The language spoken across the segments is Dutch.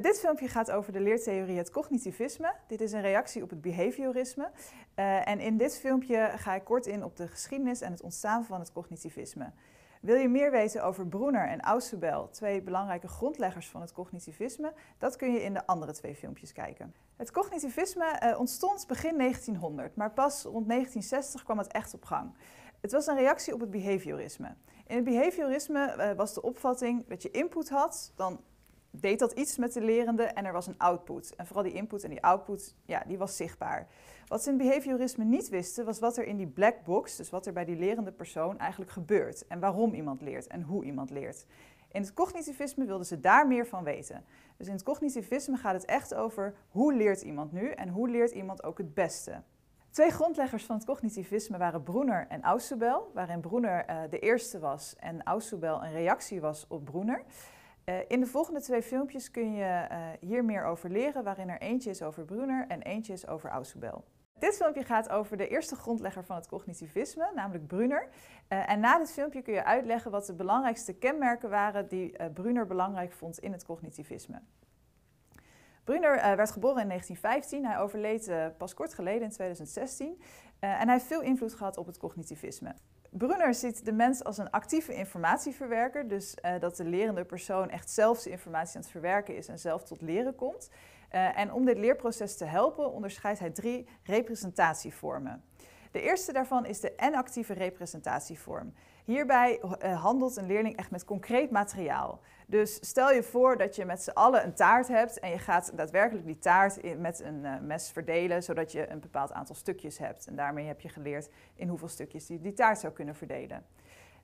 Dit filmpje gaat over de leertheorie het cognitivisme. Dit is een reactie op het behaviorisme. Uh, en in dit filmpje ga ik kort in op de geschiedenis en het ontstaan van het cognitivisme. Wil je meer weten over Brunner en Ausubel, twee belangrijke grondleggers van het cognitivisme? Dat kun je in de andere twee filmpjes kijken. Het cognitivisme uh, ontstond begin 1900, maar pas rond 1960 kwam het echt op gang. Het was een reactie op het behaviorisme. In het behaviorisme uh, was de opvatting dat je input had, dan deed dat iets met de lerende en er was een output. En vooral die input en die output, ja, die was zichtbaar. Wat ze in behaviorisme niet wisten, was wat er in die black box, dus wat er bij die lerende persoon eigenlijk gebeurt. En waarom iemand leert en hoe iemand leert. In het cognitivisme wilden ze daar meer van weten. Dus in het cognitivisme gaat het echt over hoe leert iemand nu en hoe leert iemand ook het beste. Twee grondleggers van het cognitivisme waren Brunner en Ausubel, waarin Brunner uh, de eerste was en Ausubel een reactie was op Brunner. Uh, in de volgende twee filmpjes kun je uh, hier meer over leren, waarin er eentje is over Brunner en eentje is over Ausubel. Dit filmpje gaat over de eerste grondlegger van het cognitivisme, namelijk Brunner. Uh, en na dit filmpje kun je uitleggen wat de belangrijkste kenmerken waren die Brunner belangrijk vond in het cognitivisme. Brunner werd geboren in 1915. Hij overleed pas kort geleden in 2016. Uh, en hij heeft veel invloed gehad op het cognitivisme. Brunner ziet de mens als een actieve informatieverwerker, dus uh, dat de lerende persoon echt zelf de informatie aan het verwerken is en zelf tot leren komt. Uh, en om dit leerproces te helpen onderscheidt hij drie representatievormen. De eerste daarvan is de N-actieve representatievorm. Hierbij uh, handelt een leerling echt met concreet materiaal. Dus stel je voor dat je met z'n allen een taart hebt en je gaat daadwerkelijk die taart met een uh, mes verdelen, zodat je een bepaald aantal stukjes hebt. En daarmee heb je geleerd in hoeveel stukjes je die taart zou kunnen verdelen.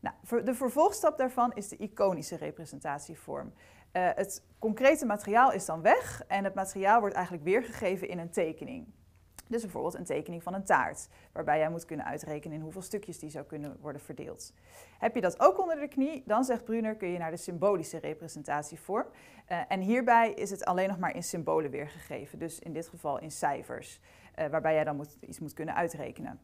Nou, de vervolgstap daarvan is de iconische representatievorm. Uh, het concrete materiaal is dan weg en het materiaal wordt eigenlijk weergegeven in een tekening. Dus bijvoorbeeld een tekening van een taart, waarbij jij moet kunnen uitrekenen in hoeveel stukjes die zou kunnen worden verdeeld. Heb je dat ook onder de knie, dan zegt Brunner, kun je naar de symbolische representatievorm. Uh, en hierbij is het alleen nog maar in symbolen weergegeven, dus in dit geval in cijfers, uh, waarbij jij dan moet, iets moet kunnen uitrekenen.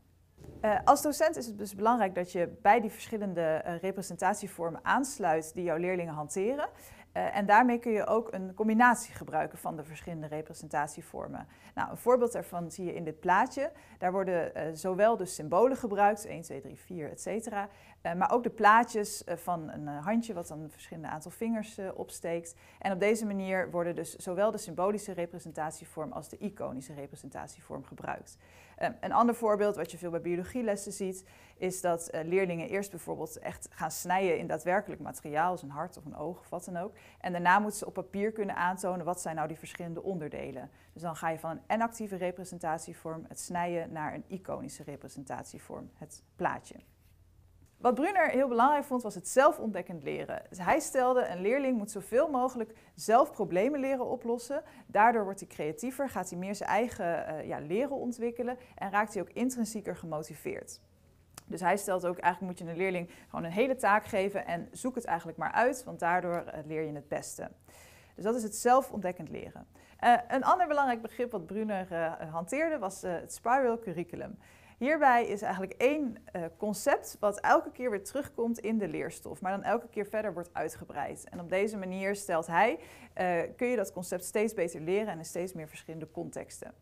Uh, als docent is het dus belangrijk dat je bij die verschillende representatievormen aansluit die jouw leerlingen hanteren. Uh, en daarmee kun je ook een combinatie gebruiken van de verschillende representatievormen. Nou, een voorbeeld daarvan zie je in dit plaatje. Daar worden uh, zowel de symbolen gebruikt, 1, 2, 3, 4, et cetera, uh, maar ook de plaatjes van een handje wat dan een verschillende aantal vingers opsteekt. En op deze manier worden dus zowel de symbolische representatievorm als de iconische representatievorm gebruikt. een ander voorbeeld wat je veel bij biologielessen ziet, is dat leerlingen eerst bijvoorbeeld echt gaan snijden in daadwerkelijk materiaal, als een hart of een oog of wat dan ook. En daarna moeten ze op papier kunnen aantonen wat zijn nou die verschillende onderdelen. Dus dan ga je van een N-actieve representatievorm, het snijden, naar een iconische representatievorm, het plaatje. Wat Brunner heel belangrijk vond, was het zelfontdekkend leren. Dus hij stelde, een leerling moet zoveel mogelijk zelf problemen leren oplossen. Daardoor wordt hij creatiever, gaat hij meer zijn eigen uh, ja, leren ontwikkelen en raakt hij ook intrinsieker gemotiveerd. Dus hij stelt ook, eigenlijk moet je een leerling gewoon een hele taak geven en zoek het eigenlijk maar uit, want daardoor uh, leer je het beste. Dus dat is het zelfontdekkend leren. Uh, een ander belangrijk begrip wat Brunner uh, hanteerde was het spiral curriculum. Hierbij is eigenlijk één concept wat elke keer weer terugkomt in de leerstof, maar dan elke keer verder wordt uitgebreid. En op deze manier stelt hij, kun je dat concept steeds beter leren en in steeds meer verschillende contexten.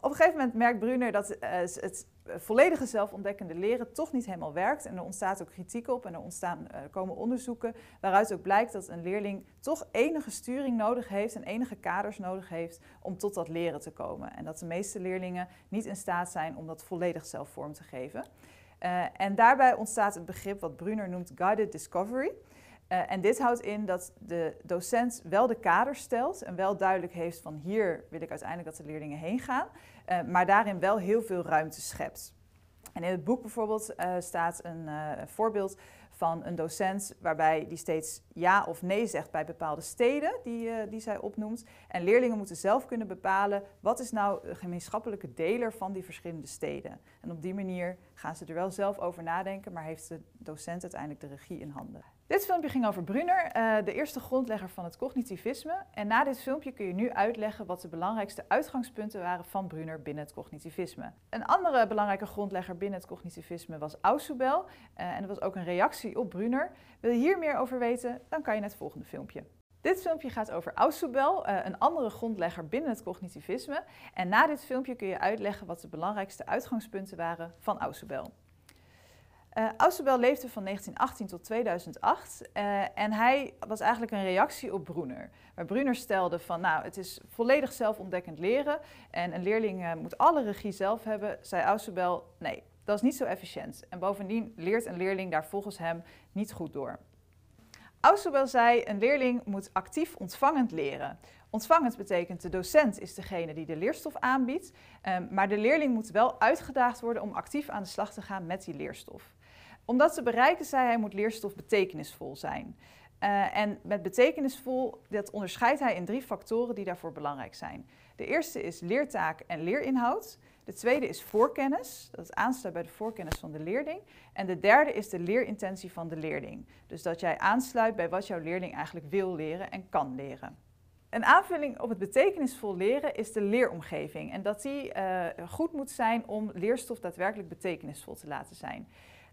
Op een gegeven moment merkt Brunner dat uh, het volledige zelfontdekkende leren toch niet helemaal werkt. En er ontstaat ook kritiek op en er ontstaan, uh, komen onderzoeken waaruit ook blijkt dat een leerling toch enige sturing nodig heeft en enige kaders nodig heeft om tot dat leren te komen. En dat de meeste leerlingen niet in staat zijn om dat volledig zelf vorm te geven. Uh, en daarbij ontstaat het begrip wat Brunner noemt guided discovery. Uh, en dit houdt in dat de docent wel de kader stelt en wel duidelijk heeft van hier wil ik uiteindelijk dat de leerlingen heen gaan, uh, maar daarin wel heel veel ruimte schept. En in het boek bijvoorbeeld uh, staat een voorbeeld van een docent waarbij die steeds ja of nee zegt bij bepaalde steden die, die zij opnoemt. En leerlingen moeten zelf kunnen bepalen wat is nou de gemeenschappelijke deler van die verschillende steden. En op die manier gaan ze er wel zelf over nadenken, maar heeft de docent uiteindelijk de regie in handen. Dit filmpje ging over Brunner, uh, de eerste grondlegger van het cognitivisme. En na dit filmpje kun je nu uitleggen wat de belangrijkste uitgangspunten waren van Brunner binnen het cognitivisme. Een andere belangrijke grondlegger binnen het cognitivisme was Ausubel. Uh, en dat was ook een reactie op Brunner. Wil je hier meer over weten, dan kan je naar het volgende filmpje. Dit filmpje gaat over Ausubel, eh, een andere grondlegger binnen het cognitivisme. En na dit filmpje kun je uitleggen wat de belangrijkste uitgangspunten waren van Ausubel. Uh, Ausubel leefde van 1918 tot 2008 uh, en hij was eigenlijk een reactie op Brunner. Waar Brunner stelde van, nou, het is volledig zelfontdekkend leren en een leerling uh, moet alle regie zelf hebben, zei Ausubel, nee, dat is niet zo efficiënt. En bovendien leert een leerling daar volgens hem niet goed door. Ausubel zei, een leerling moet actief ontvangend leren. Ontvangend betekent de docent is degene die de leerstof aanbiedt, maar de leerling moet wel uitgedaagd worden om actief aan de slag te gaan met die leerstof. Om dat te bereiken, zei hij, moet leerstof betekenisvol zijn. Uh, en met betekenisvol, dat onderscheidt hij in drie factoren die daarvoor belangrijk zijn. De eerste is leertaak en leerinhoud. De tweede is voorkennis, dat aansluit bij de voorkennis van de leerling. En de derde is de leerintentie van de leerling. Dus dat jij aansluit bij wat jouw leerling eigenlijk wil leren en kan leren. Een aanvulling op het betekenisvol leren is de leeromgeving. En dat die uh, goed moet zijn om leerstof daadwerkelijk betekenisvol te laten zijn.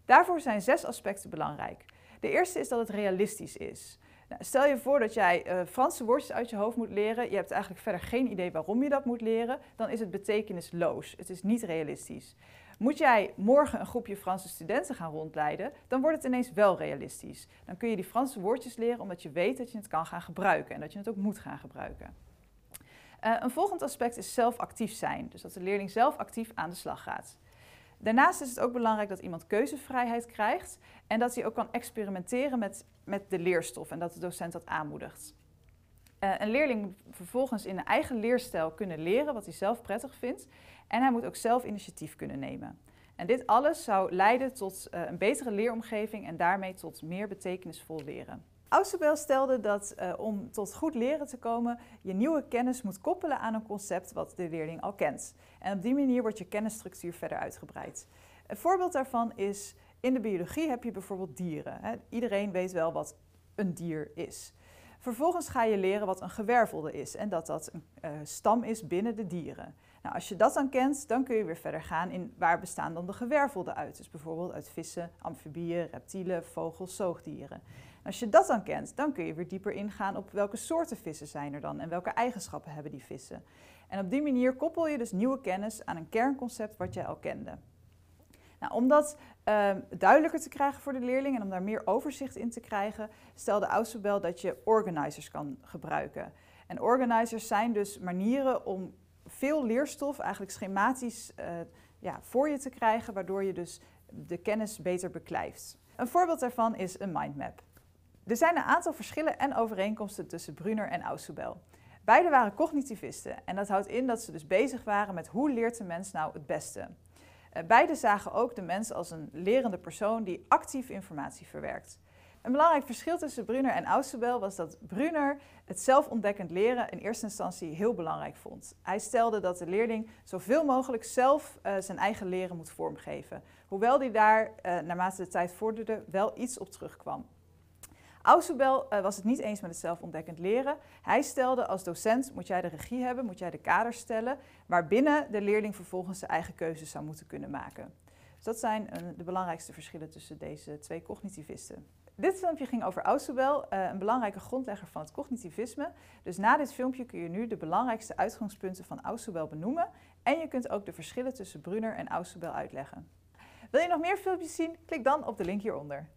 Daarvoor zijn zes aspecten belangrijk. De eerste is dat het realistisch is. Nou, stel je voor dat jij uh, Franse woordjes uit je hoofd moet leren. Je hebt eigenlijk verder geen idee waarom je dat moet leren. Dan is het betekenisloos. Het is niet realistisch. Moet jij morgen een groepje Franse studenten gaan rondleiden, dan wordt het ineens wel realistisch. Dan kun je die Franse woordjes leren omdat je weet dat je het kan gaan gebruiken en dat je het ook moet gaan gebruiken. Uh, een volgend aspect is zelf actief zijn. Dus dat de leerling zelf actief aan de slag gaat. Daarnaast is het ook belangrijk dat iemand keuzevrijheid krijgt en dat hij ook kan experimenteren met, met de leerstof en dat de docent dat aanmoedigt. Uh, een leerling moet vervolgens in een eigen leerstijl kunnen leren wat hij zelf prettig vindt en hij moet ook zelf initiatief kunnen nemen. En dit alles zou leiden tot uh, een betere leeromgeving en daarmee tot meer betekenisvol leren. Ausubel stelde dat uh, om tot goed leren te komen, je nieuwe kennis moet koppelen aan een concept wat de leerling al kent. En op die manier wordt je kennisstructuur verder uitgebreid. Een voorbeeld daarvan is, in de biologie heb je bijvoorbeeld dieren. Iedereen weet wel wat een dier is. Vervolgens ga je leren wat een gewervelde is en dat dat een uh, stam is binnen de dieren. Nou, als je dat dan kent, dan kun je weer verder gaan in waar bestaan dan de gewervelden uit. Dus bijvoorbeeld uit vissen, amfibieën, reptielen, vogels, zoogdieren. Als je dat dan kent, dan kun je weer dieper ingaan op welke soorten vissen zijn er dan en welke eigenschappen hebben die vissen. En op die manier koppel je dus nieuwe kennis aan een kernconcept wat jij al kende. Nou, om dat uh, duidelijker te krijgen voor de leerling en om daar meer overzicht in te krijgen, stelde Ausubel dat je organizers kan gebruiken. En organizers zijn dus manieren om veel leerstof eigenlijk schematisch uh, ja, voor je te krijgen, waardoor je dus de kennis beter beklijft. Een voorbeeld daarvan is een mindmap. Er zijn een aantal verschillen en overeenkomsten tussen Brunner en Ausubel. Beide waren cognitivisten en dat houdt in dat ze dus bezig waren met hoe leert de mens nou het beste. Eh, beide zagen ook de mens als een lerende persoon die actief informatie verwerkt. Een belangrijk verschil tussen Brunner en Ausubel was dat Brunner het zelfontdekkend leren in eerste instantie heel belangrijk vond. Hij stelde dat de leerling zoveel mogelijk zelf uh, zijn eigen leren moet vormgeven, hoewel hij daar uh, naarmate de tijd vorderde wel iets op terugkwam. Ausubel uh, was het niet eens met het zelfontdekkend leren. Hij stelde als docent moet jij de regie hebben, moet jij de kaders stellen, waarbinnen de leerling vervolgens zijn eigen keuzes zou moeten kunnen maken. Dus dat zijn uh, de belangrijkste verschillen tussen deze twee cognitivisten. Dit filmpje ging over Ausubel, uh, een belangrijke grondlegger van het cognitivisme. Dus na dit filmpje kun je nu de belangrijkste uitgangspunten van Ausubel benoemen en je kunt ook de verschillen tussen Brunner en Ausubel uitleggen. Wil je nog meer filmpjes zien? Klik dan op de link hieronder.